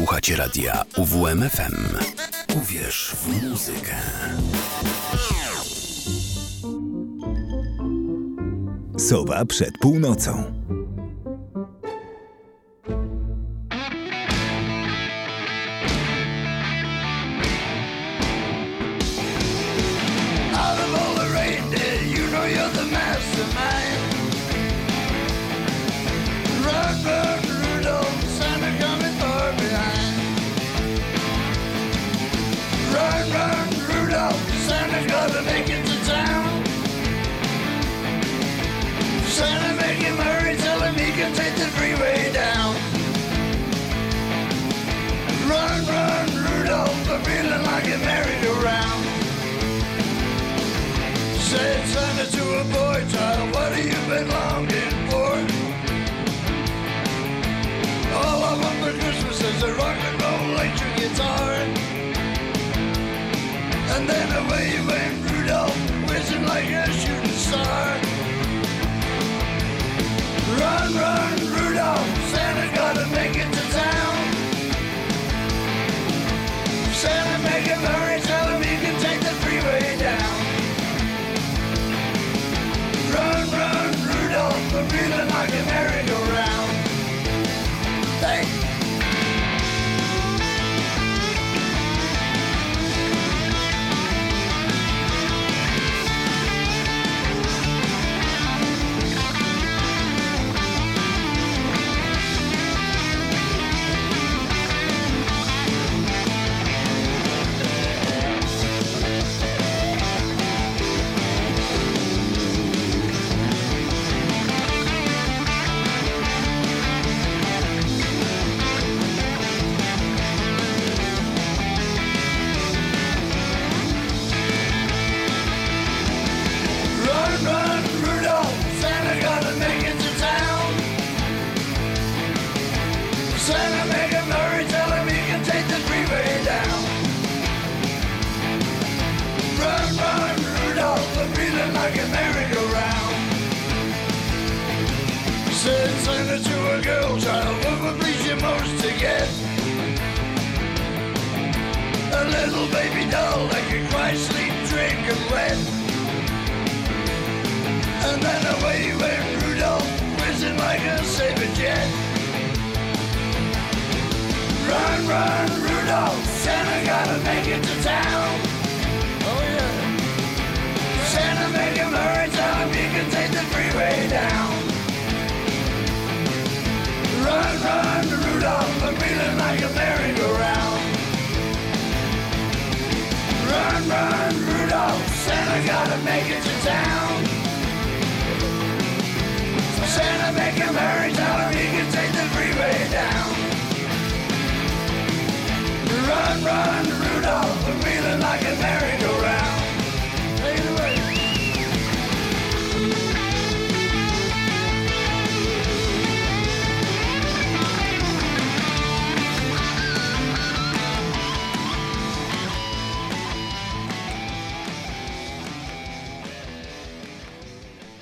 Słuchacie radia UWMFM. Uwierz w muzykę. Sowa przed północą.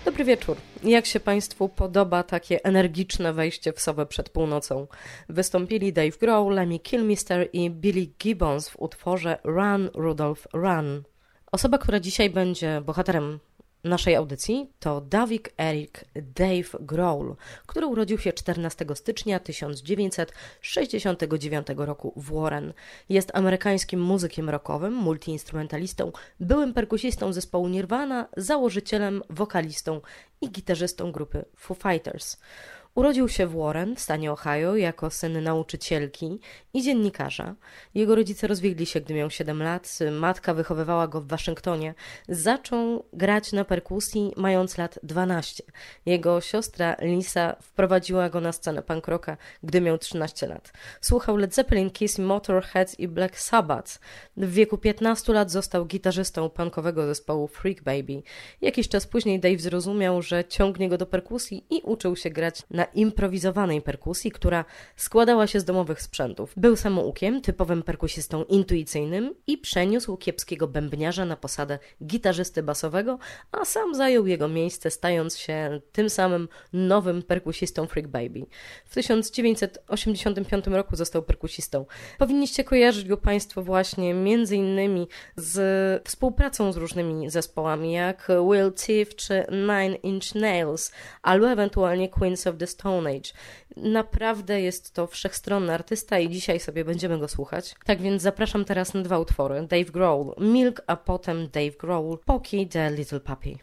Dobry wieczór. Jak się Państwu podoba takie energiczne wejście w Sowę przed północą? Wystąpili Dave Grohl, Lemmy Kilmister i Billy Gibbons w utworze Run Rudolph Run. Osoba, która dzisiaj będzie bohaterem naszej audycji to Davik Eric Dave Grohl, który urodził się 14 stycznia 1969 roku w Warren. Jest amerykańskim muzykiem rockowym, multiinstrumentalistą, byłym perkusistą zespołu Nirvana, założycielem, wokalistą i gitarzystą grupy Foo Fighters. Urodził się w Warren w stanie Ohio jako syn nauczycielki i dziennikarza. Jego rodzice rozwiedli się, gdy miał 7 lat. Matka wychowywała go w Waszyngtonie. Zaczął grać na perkusji mając lat 12. Jego siostra Lisa wprowadziła go na scenę punk rocka, gdy miał 13 lat. Słuchał Led Zeppelin, Kiss, Motorhead i Black Sabbath. W wieku 15 lat został gitarzystą punkowego zespołu Freak Baby. Jakiś czas później Dave zrozumiał, że ciągnie go do perkusji i uczył się grać na improwizowanej perkusji, która składała się z domowych sprzętów. Był samoukiem, typowym perkusistą intuicyjnym i przeniósł kiepskiego bębniarza na posadę gitarzysty basowego, a sam zajął jego miejsce, stając się tym samym nowym perkusistą Freak Baby. W 1985 roku został perkusistą. Powinniście kojarzyć go Państwo właśnie między innymi z współpracą z różnymi zespołami, jak Will Thief czy Nine Inch Nails, albo ewentualnie Queens of the Stone Age. Naprawdę jest to wszechstronny artysta i dzisiaj sobie będziemy go słuchać. Tak więc zapraszam teraz na dwa utwory. Dave Grohl, Milk, a potem Dave Grohl, Poki the Little Puppy.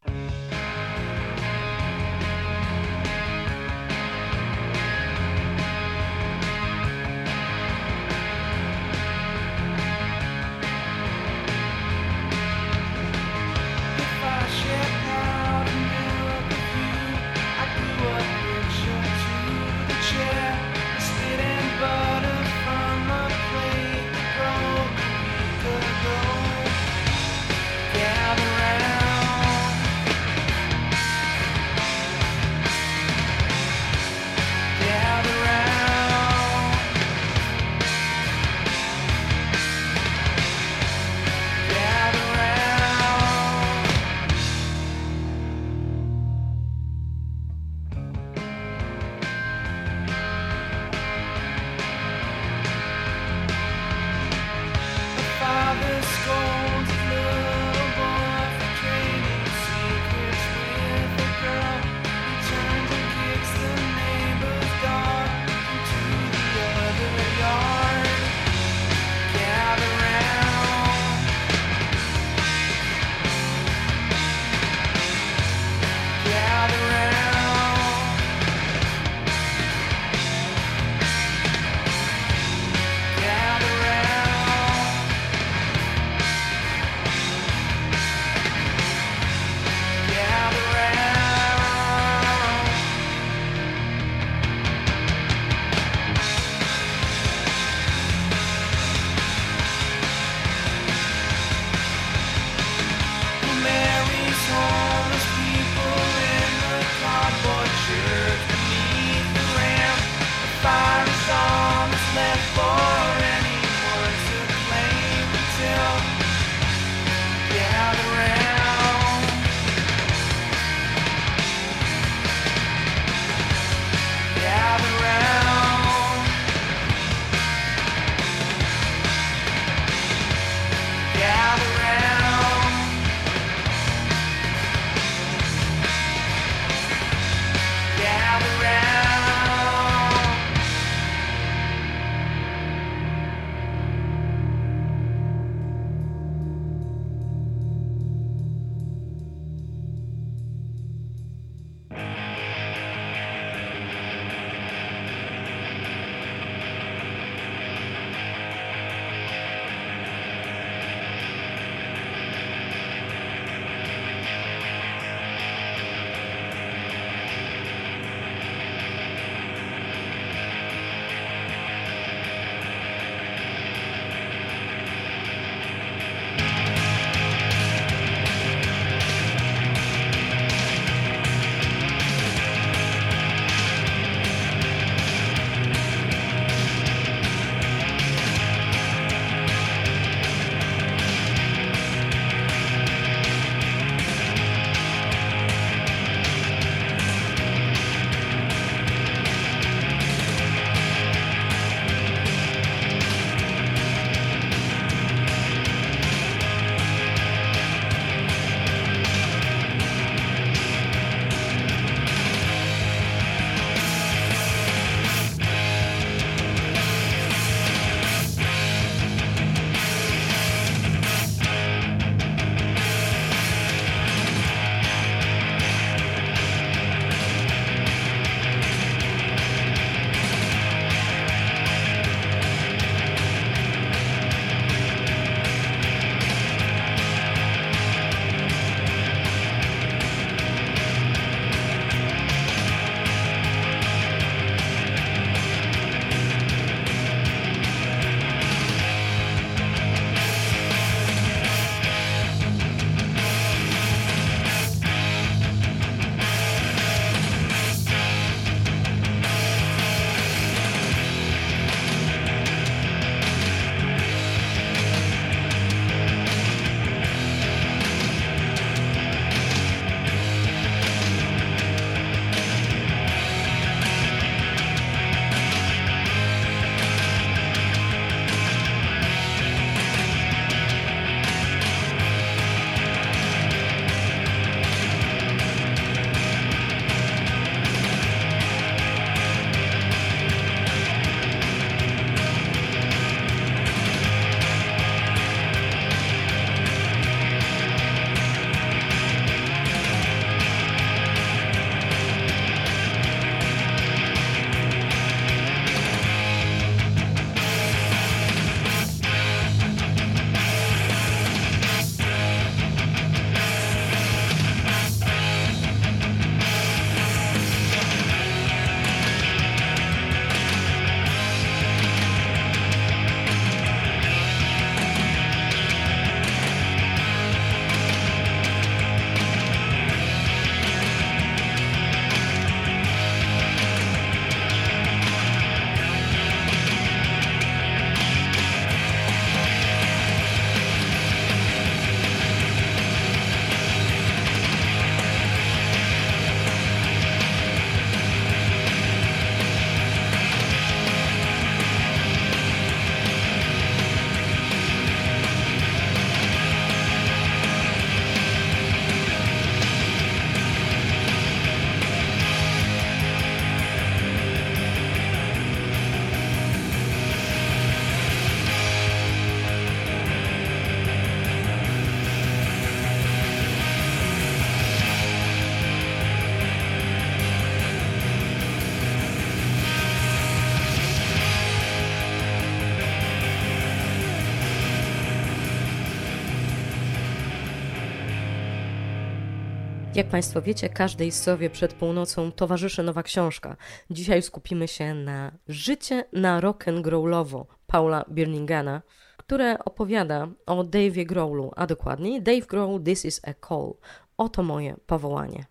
Jak Państwo wiecie, każdej sowie przed północą towarzyszy nowa książka. Dzisiaj skupimy się na Życie na rock'n'rollowo Paula Birningana, które opowiada o Dave'ie Growlu, a dokładniej Dave Grohl This is a Call. Oto moje powołanie.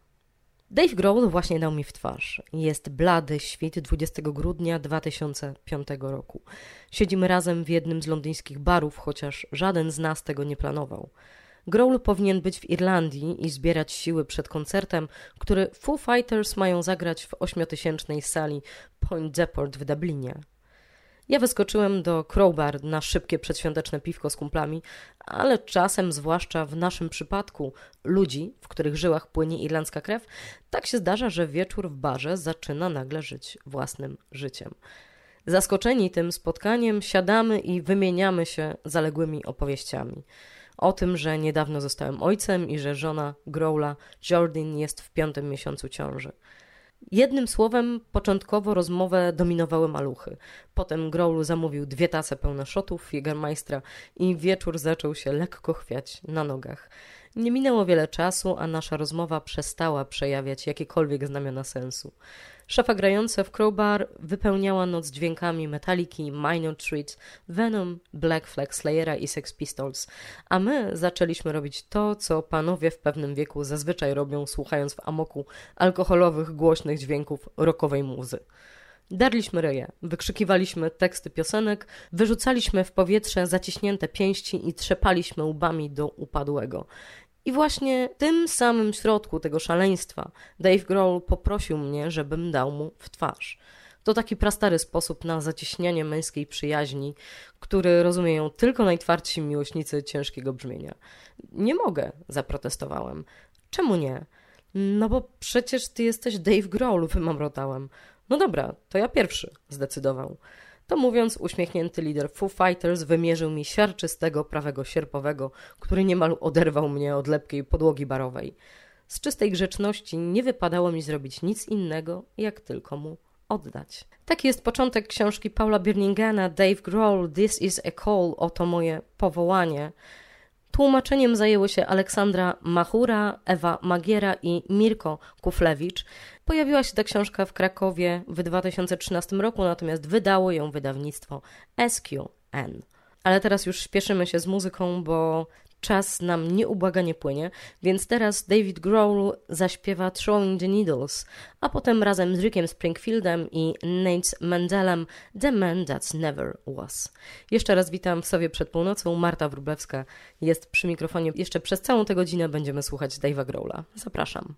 Dave Grohl właśnie dał mi w twarz. Jest blady świt 20 grudnia 2005 roku. Siedzimy razem w jednym z londyńskich barów, chociaż żaden z nas tego nie planował. Growl powinien być w Irlandii i zbierać siły przed koncertem, który Foo Fighters mają zagrać w ośmiotysięcznej sali Point Deport w Dublinie. Ja wyskoczyłem do Crowbar na szybkie przedświąteczne piwko z kumplami, ale czasem, zwłaszcza w naszym przypadku, ludzi, w których żyłach płynie irlandzka krew, tak się zdarza, że wieczór w barze zaczyna nagle żyć własnym życiem. Zaskoczeni tym spotkaniem, siadamy i wymieniamy się zaległymi opowieściami o tym, że niedawno zostałem ojcem i że żona Growla, Jordan, jest w piątym miesiącu ciąży. Jednym słowem, początkowo rozmowę dominowały maluchy. Potem Growlu zamówił dwie tace pełne szotów Jägermeistra i wieczór zaczął się lekko chwiać na nogach. Nie minęło wiele czasu, a nasza rozmowa przestała przejawiać jakiekolwiek znamiona sensu. Szafa grająca w Crowbar wypełniała noc dźwiękami Metaliki, Minor Threat, Venom, Black Flag Slayera i Sex Pistols, a my zaczęliśmy robić to, co panowie w pewnym wieku zazwyczaj robią, słuchając w amoku alkoholowych, głośnych dźwięków rockowej muzy. Darliśmy ryje, wykrzykiwaliśmy teksty piosenek, wyrzucaliśmy w powietrze zaciśnięte pięści i trzepaliśmy łbami do upadłego. I właśnie tym samym środku tego szaleństwa Dave Grohl poprosił mnie, żebym dał mu w twarz. To taki prastary sposób na zacieśnianie męskiej przyjaźni, który rozumieją tylko najtwardsi miłośnicy ciężkiego brzmienia. Nie mogę, zaprotestowałem. Czemu nie? No bo przecież ty jesteś Dave Grohl, wymamrotałem. No dobra, to ja pierwszy, zdecydował. To mówiąc, uśmiechnięty lider Foo Fighters wymierzył mi siarczystego prawego sierpowego, który niemal oderwał mnie od lepkiej podłogi barowej. Z czystej grzeczności nie wypadało mi zrobić nic innego, jak tylko mu oddać. Taki jest początek książki Paula Birningana Dave Grohl This is a Call, oto moje powołanie. Tłumaczeniem zajęły się Aleksandra Machura, Ewa Magiera i Mirko Kuflewicz. Pojawiła się ta książka w Krakowie w 2013 roku, natomiast wydało ją wydawnictwo SQN. Ale teraz już śpieszymy się z muzyką, bo czas nam nieubłaganie płynie, więc teraz David Grohl zaśpiewa Throwing the Needles, a potem razem z Rickiem Springfieldem i Nate Mandelem The Man That Never Was. Jeszcze raz witam w sobie przed północą. Marta Wróblewska jest przy mikrofonie. Jeszcze przez całą tę godzinę będziemy słuchać Dave'a Growla. Zapraszam.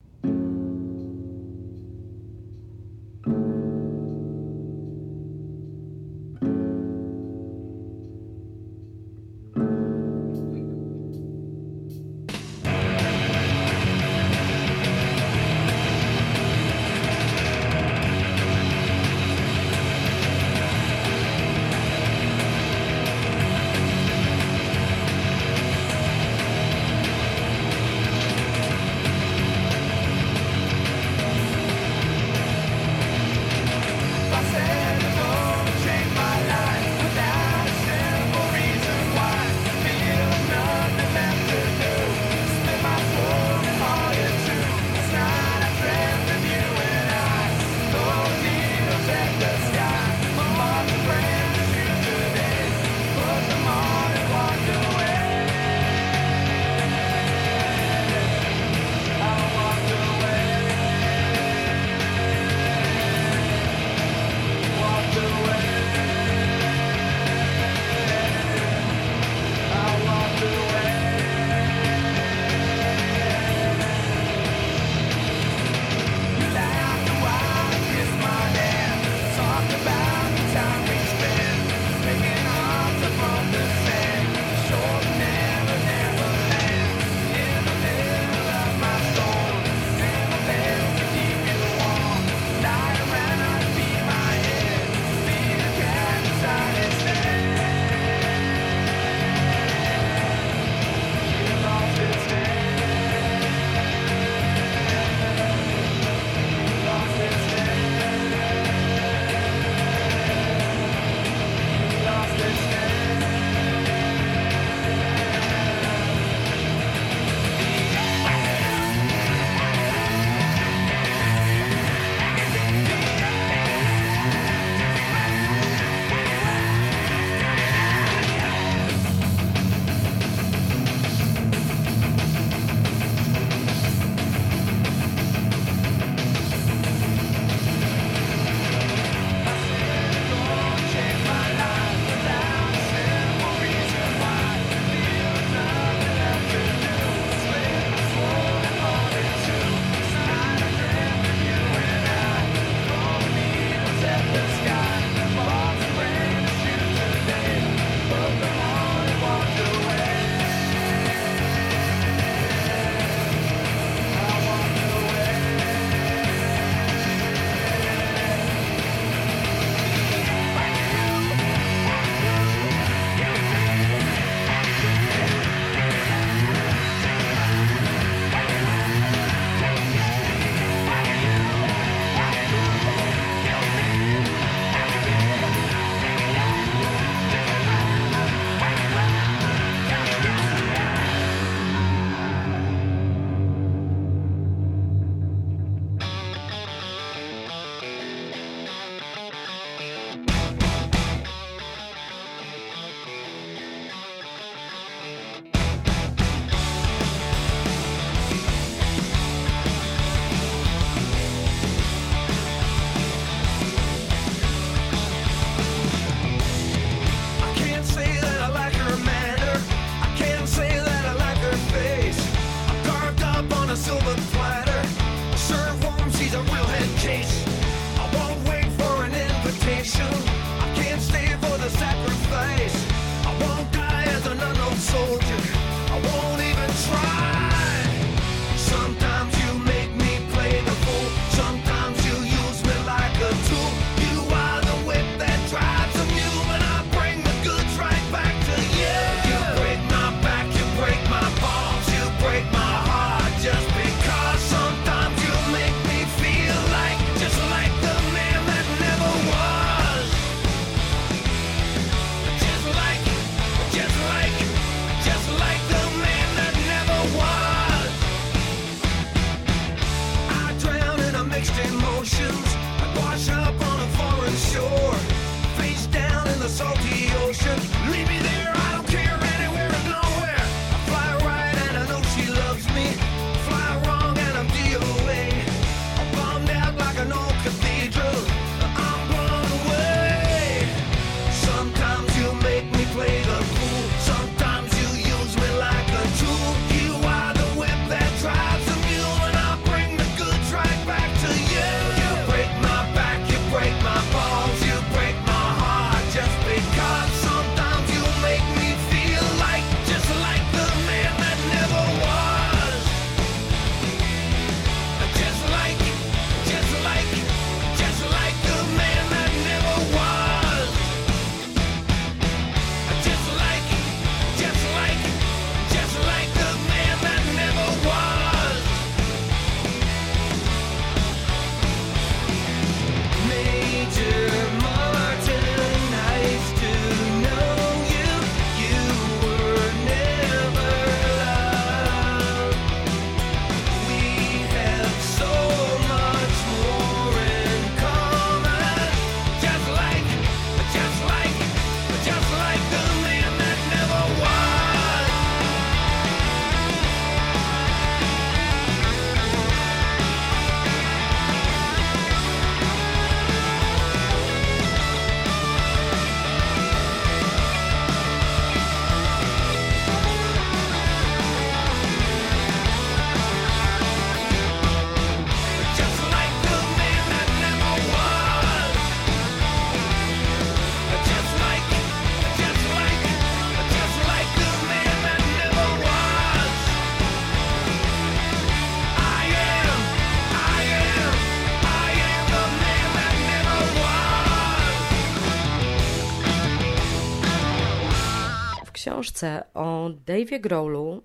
Książce o Dave'ie Growlu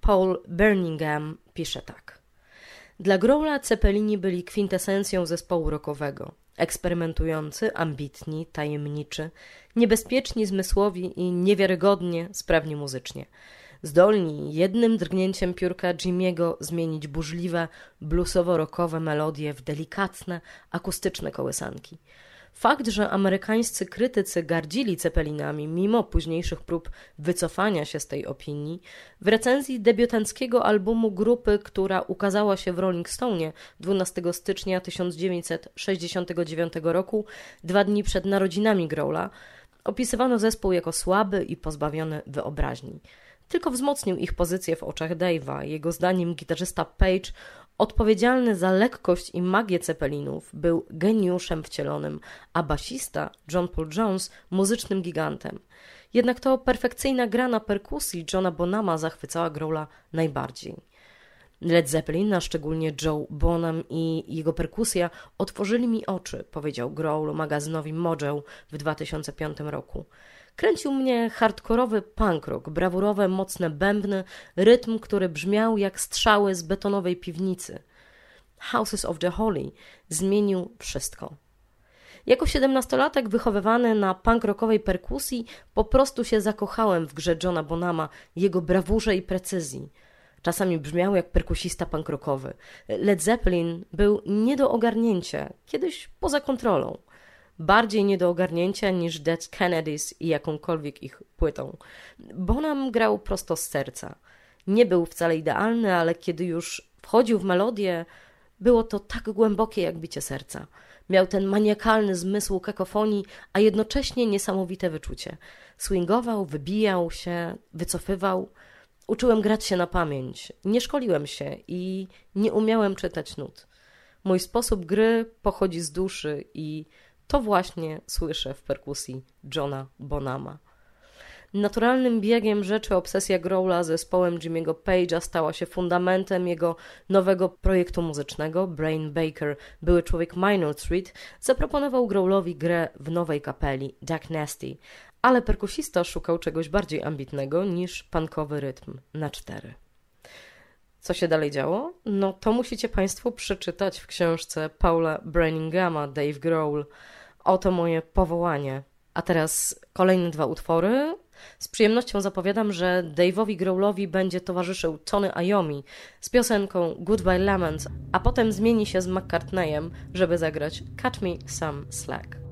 Paul Birmingham pisze tak. Dla Growla Cepelini byli kwintesencją zespołu rockowego. Eksperymentujący, ambitni, tajemniczy, niebezpieczni zmysłowi i niewiarygodnie sprawni muzycznie. Zdolni jednym drgnięciem piórka Jimiego zmienić burzliwe, bluesowo-rockowe melodie w delikatne, akustyczne kołysanki – Fakt, że amerykańscy krytycy gardzili Cepelinami mimo późniejszych prób wycofania się z tej opinii, w recenzji debiutanckiego albumu grupy, która ukazała się w Rolling Stone 12 stycznia 1969 roku, dwa dni przed narodzinami Growla, opisywano zespół jako słaby i pozbawiony wyobraźni tylko wzmocnił ich pozycję w oczach Dave'a. Jego zdaniem gitarzysta Page Odpowiedzialny za lekkość i magię cepelinów był geniuszem wcielonym, a basista John Paul Jones muzycznym gigantem. Jednak to perfekcyjna gra na perkusji Johna Bonama zachwycała Growla najbardziej. Led Zeppelin, a szczególnie Joe Bonham i jego perkusja otworzyli mi oczy, powiedział Growl magazynowi Mojo w 2005 roku. Kręcił mnie hardkorowy punk rock, brawurowe, mocne bębny, rytm, który brzmiał jak strzały z betonowej piwnicy. Houses of the Holy zmienił wszystko. Jako siedemnastolatek wychowywany na punk rockowej perkusji, po prostu się zakochałem w grze Johna Bonama, jego brawurze i precyzji. Czasami brzmiał jak perkusista punk rockowy. Led Zeppelin był nie do ogarnięcia, kiedyś poza kontrolą bardziej nie do ogarnięcia niż Dead Kennedys i jakąkolwiek ich płytą. Bonham grał prosto z serca. Nie był wcale idealny, ale kiedy już wchodził w melodię, było to tak głębokie jak bicie serca. Miał ten maniakalny zmysł kakofonii, a jednocześnie niesamowite wyczucie. Swingował, wybijał się, wycofywał. Uczyłem grać się na pamięć. Nie szkoliłem się i nie umiałem czytać nut. Mój sposób gry pochodzi z duszy i to właśnie słyszę w perkusji Johna Bonama. Naturalnym biegiem rzeczy obsesja Growla z zespołem Jimmy'ego Page'a stała się fundamentem jego nowego projektu muzycznego. Brain Baker, były człowiek Minor Street, zaproponował Growlowi grę w nowej kapeli Jack Nasty, ale perkusista szukał czegoś bardziej ambitnego niż punkowy rytm na cztery. Co się dalej działo? No to musicie Państwo przeczytać w książce Paula Branningama Dave Growl – Oto moje powołanie. A teraz kolejne dwa utwory. Z przyjemnością zapowiadam, że Dave'owi Growlowi będzie towarzyszył Tony Iommi z piosenką Goodbye Lemons, a potem zmieni się z McCartneyem, żeby zagrać Cut Me Some Slack.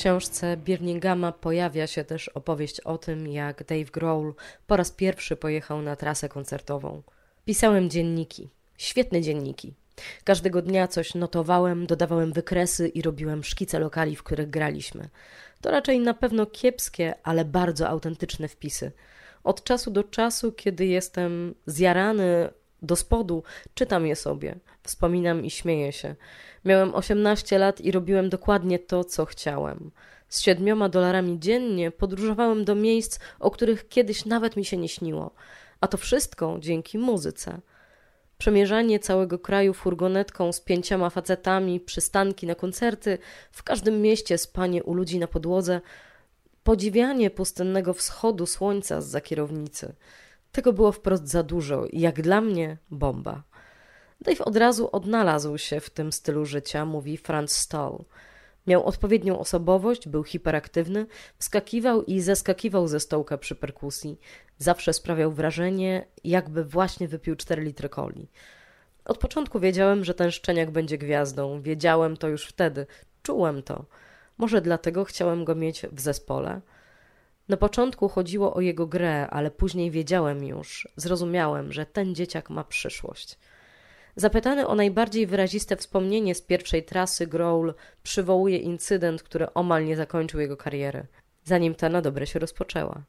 Książce Birminghama pojawia się też opowieść o tym, jak Dave Grohl po raz pierwszy pojechał na trasę koncertową. Pisałem dzienniki, świetne dzienniki. Każdego dnia coś notowałem, dodawałem wykresy i robiłem szkice lokali, w których graliśmy. To raczej na pewno kiepskie, ale bardzo autentyczne wpisy. Od czasu do czasu, kiedy jestem zjarany do spodu, czytam je sobie, wspominam i śmieję się. Miałem 18 lat i robiłem dokładnie to, co chciałem. Z siedmioma dolarami dziennie podróżowałem do miejsc, o których kiedyś nawet mi się nie śniło. A to wszystko dzięki muzyce. Przemierzanie całego kraju furgonetką z pięcioma facetami, przystanki na koncerty, w każdym mieście spanie u ludzi na podłodze, podziwianie pustynnego wschodu słońca z za kierownicy. Tego było wprost za dużo i jak dla mnie bomba. Dave od razu odnalazł się w tym stylu życia, mówi Franz Stoll. Miał odpowiednią osobowość, był hiperaktywny, wskakiwał i zeskakiwał ze stołka przy perkusji. Zawsze sprawiał wrażenie, jakby właśnie wypił 4 litry coli. Od początku wiedziałem, że ten szczeniak będzie gwiazdą. Wiedziałem to już wtedy. Czułem to. Może dlatego chciałem go mieć w zespole. Na początku chodziło o jego grę, ale później wiedziałem już, zrozumiałem, że ten dzieciak ma przyszłość. Zapytany o najbardziej wyraziste wspomnienie z pierwszej trasy, Growl przywołuje incydent, który omal nie zakończył jego kariery, zanim ta na dobre się rozpoczęła.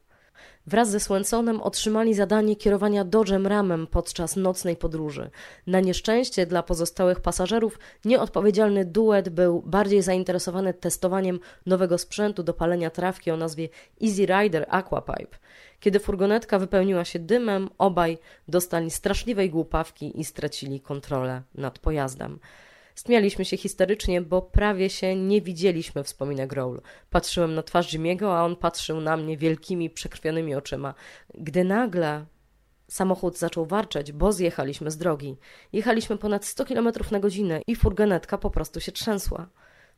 Wraz ze Swensonem otrzymali zadanie kierowania Dodge'em Ramem podczas nocnej podróży. Na nieszczęście dla pozostałych pasażerów nieodpowiedzialny duet był bardziej zainteresowany testowaniem nowego sprzętu do palenia trawki o nazwie Easy Rider Aquapipe. Kiedy furgonetka wypełniła się dymem, obaj dostali straszliwej głupawki i stracili kontrolę nad pojazdem. Śmialiśmy się histerycznie, bo prawie się nie widzieliśmy, wspomina Growl. Patrzyłem na twarz Jimmy'ego, a on patrzył na mnie wielkimi, przekrwionymi oczyma. Gdy nagle samochód zaczął warczeć, bo zjechaliśmy z drogi. Jechaliśmy ponad 100 km na godzinę i furgonetka po prostu się trzęsła.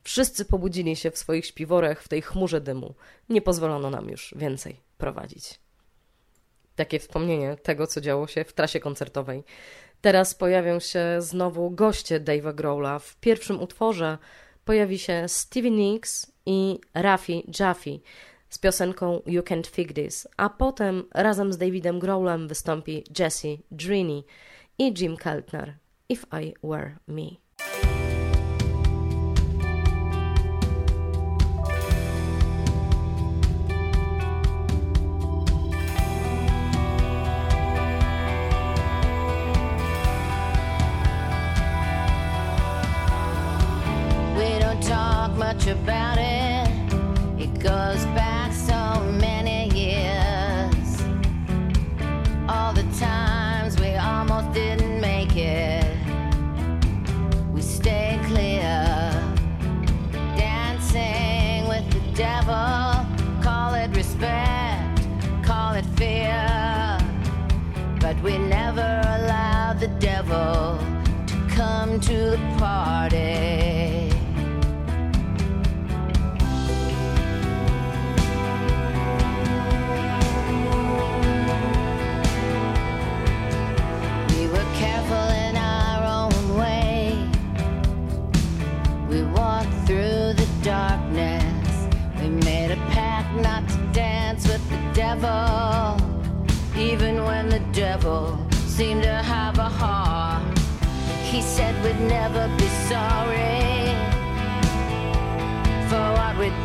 Wszyscy pobudzili się w swoich śpiworach w tej chmurze dymu. Nie pozwolono nam już więcej prowadzić. Takie wspomnienie tego, co działo się w trasie koncertowej. Teraz pojawią się znowu goście Dave'a Growla. W pierwszym utworze pojawi się Stevie Nicks i Rafi Jaffe z piosenką You Can't Fix This, a potem razem z Davidem Growlem wystąpi Jesse Drini i Jim Keltner If I Were Me. Much about it. It goes back so many years. All the times we almost didn't make it. We stay clear. Dancing with the devil. Call it respect, call it fear. But we never allowed the devil to come to the party. Seemed to have a heart. He said we'd never be sorry for what we'd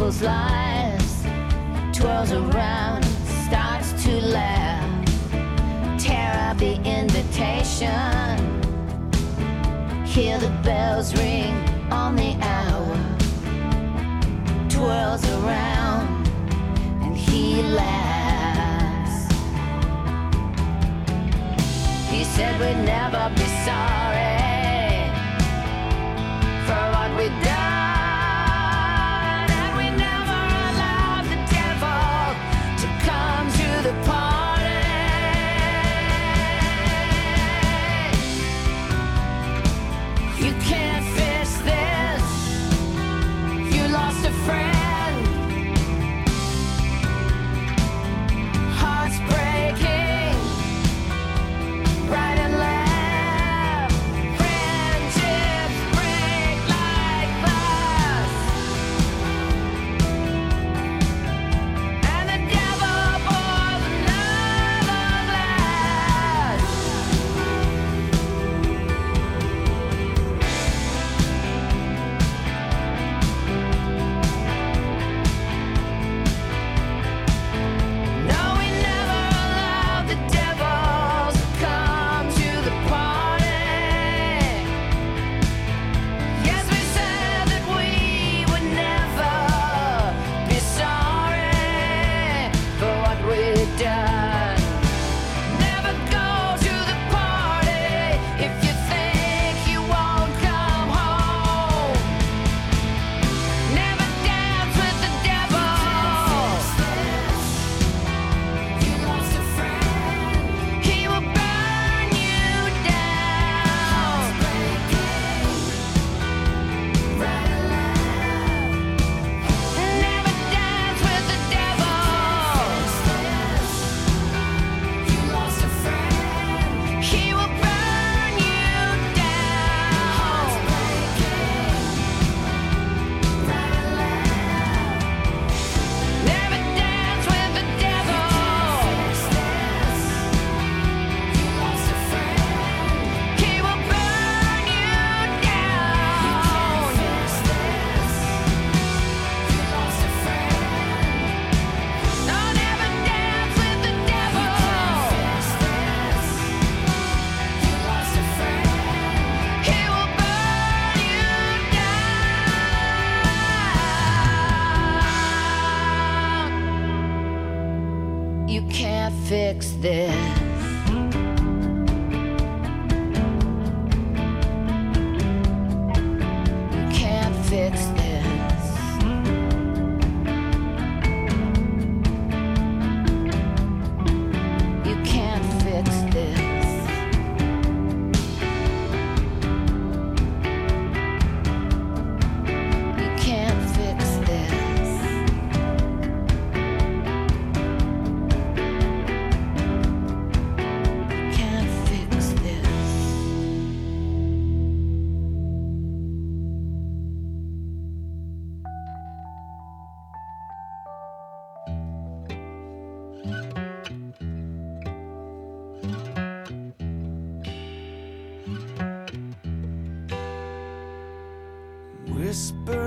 people's lives. Twirls around, starts to laugh. Tear up the invitation. Hear the bells ring on the hour. Twirls around, and he laughs. He said we'd never be sorry for what we did. whisper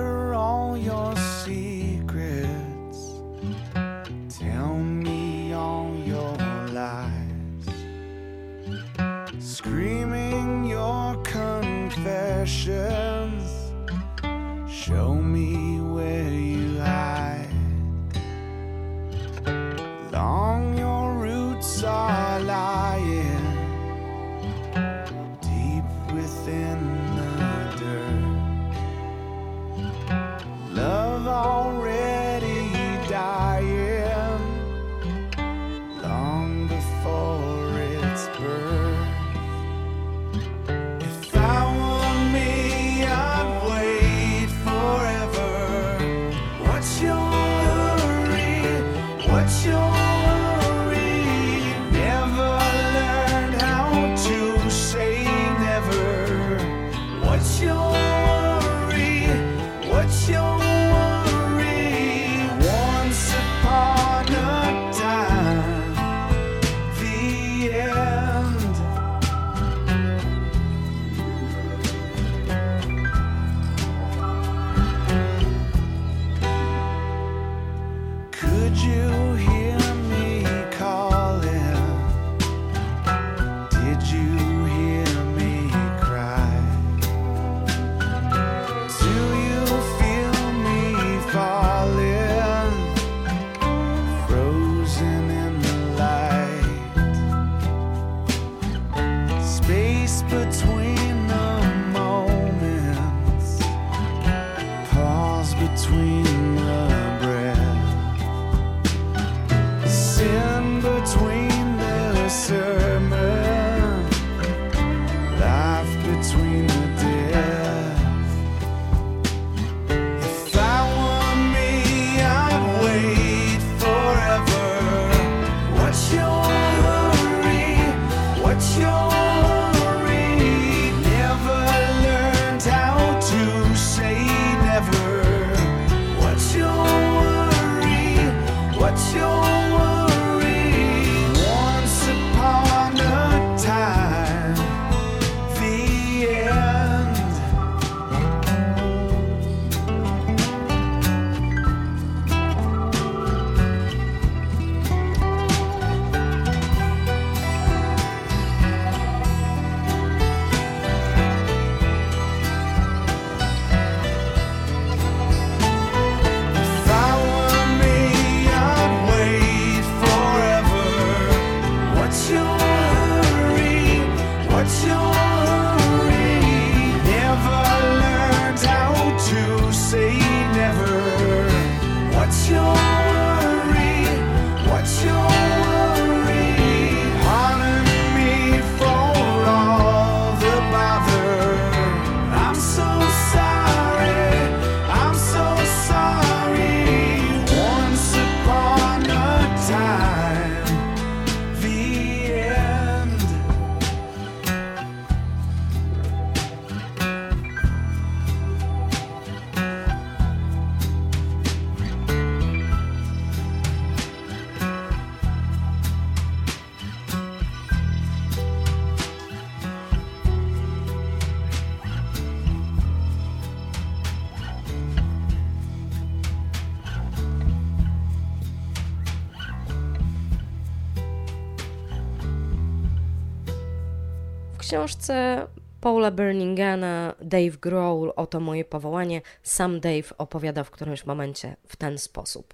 książce Paula Burningana Dave Grohl Oto moje powołanie sam Dave opowiada w którymś momencie w ten sposób.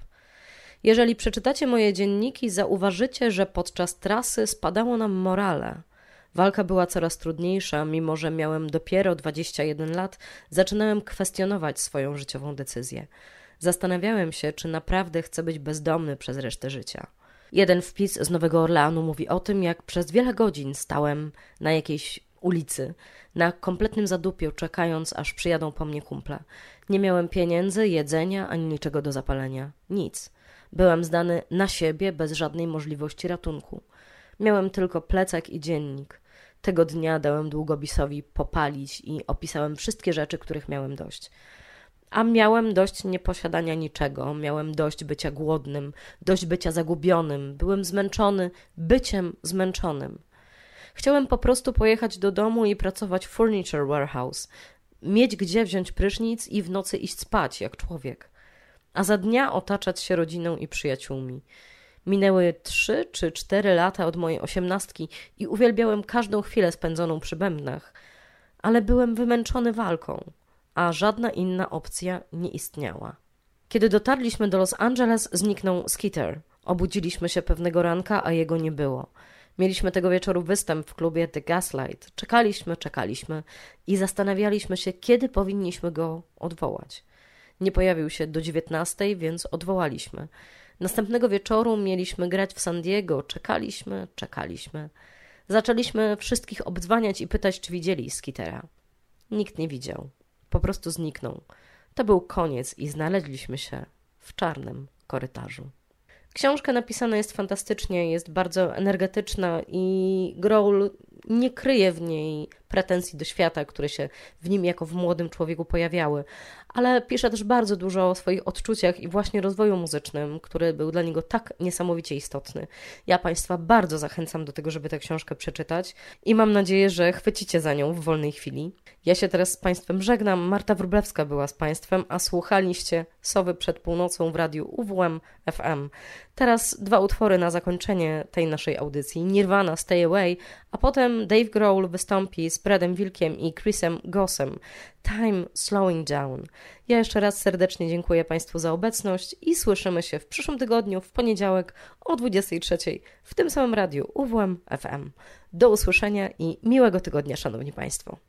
Jeżeli przeczytacie moje dzienniki, zauważycie, że podczas trasy spadało nam morale. Walka była coraz trudniejsza, mimo że miałem dopiero 21 lat, zaczynałem kwestionować swoją życiową decyzję. Zastanawiałem się, czy naprawdę chcę być bezdomny przez resztę życia. Jeden wpis z Nowego Orleanu mówi o tym, jak przez wiele godzin stałem na jakiejś ulicy, na kompletnym zadupiu, czekając, aż przyjadą po mnie kumple. Nie miałem pieniędzy, jedzenia ani niczego do zapalenia. Nic. Byłem zdany na siebie bez żadnej możliwości ratunku. Miałem tylko plecak i dziennik. Tego dnia dałem długopisowi popalić i opisałem wszystkie rzeczy, których miałem dość. A miałem dość nieposiadania niczego, miałem dość bycia głodnym, dość bycia zagubionym, byłem zmęczony byciem zmęczonym. Chciałem po prostu pojechać do domu i pracować w furniture warehouse, mieć gdzie wziąć prysznic i w nocy iść spać jak człowiek, a za dnia otaczać się rodziną i przyjaciółmi. Minęły trzy czy cztery lata od mojej osiemnastki i uwielbiałem każdą chwilę spędzoną przy bębnach, ale byłem wymęczony walką, a żadna inna opcja nie istniała. Kiedy dotarliśmy do Los Angeles, zniknął Skitter. Obudziliśmy się pewnego ranka, a jego nie było. Mieliśmy tego wieczoru występ w klubie The Gaslight. Czekaliśmy, czekaliśmy i zastanawialiśmy się, kiedy powinniśmy go odwołać. Nie pojawił się do dziewiętnastej, więc odwołaliśmy. Następnego wieczoru mieliśmy grać w San Diego. Czekaliśmy, czekaliśmy. Zaczęliśmy wszystkich obdzwaniać i pytać, czy widzieli Skitera. Nikt nie widział. Po prostu zniknął. To był koniec i znaleźliśmy się w czarnym korytarzu. Książka napisana jest fantastycznie, jest bardzo energetyczna i Growl nie kryje w niej pretensji do świata, które się w nim jako w młodym człowieku pojawiały, ale pisze też bardzo dużo o swoich odczuciach i właśnie rozwoju muzycznym, który był dla niego tak niesamowicie istotny. Ja Państwa bardzo zachęcam do tego, żeby tę książkę przeczytać i mam nadzieję, że chwycicie za nią w wolnej chwili. Ja się teraz z Państwem żegnam. Marta Wróblewska była z Państwem, a słuchaliście Sowy przed północą w radiu UWM FM. Teraz dwa utwory na zakończenie tej naszej audycji. Nirvana Stay Away, a potem Dave Grohl wystąpi z Bradem Wilkiem i Chrisem Gossem. Time Slowing Down. Ja jeszcze raz serdecznie dziękuję Państwu za obecność i słyszymy się w przyszłym tygodniu, w poniedziałek o 23 w tym samym radiu UWM FM. Do usłyszenia i miłego tygodnia, Szanowni Państwo.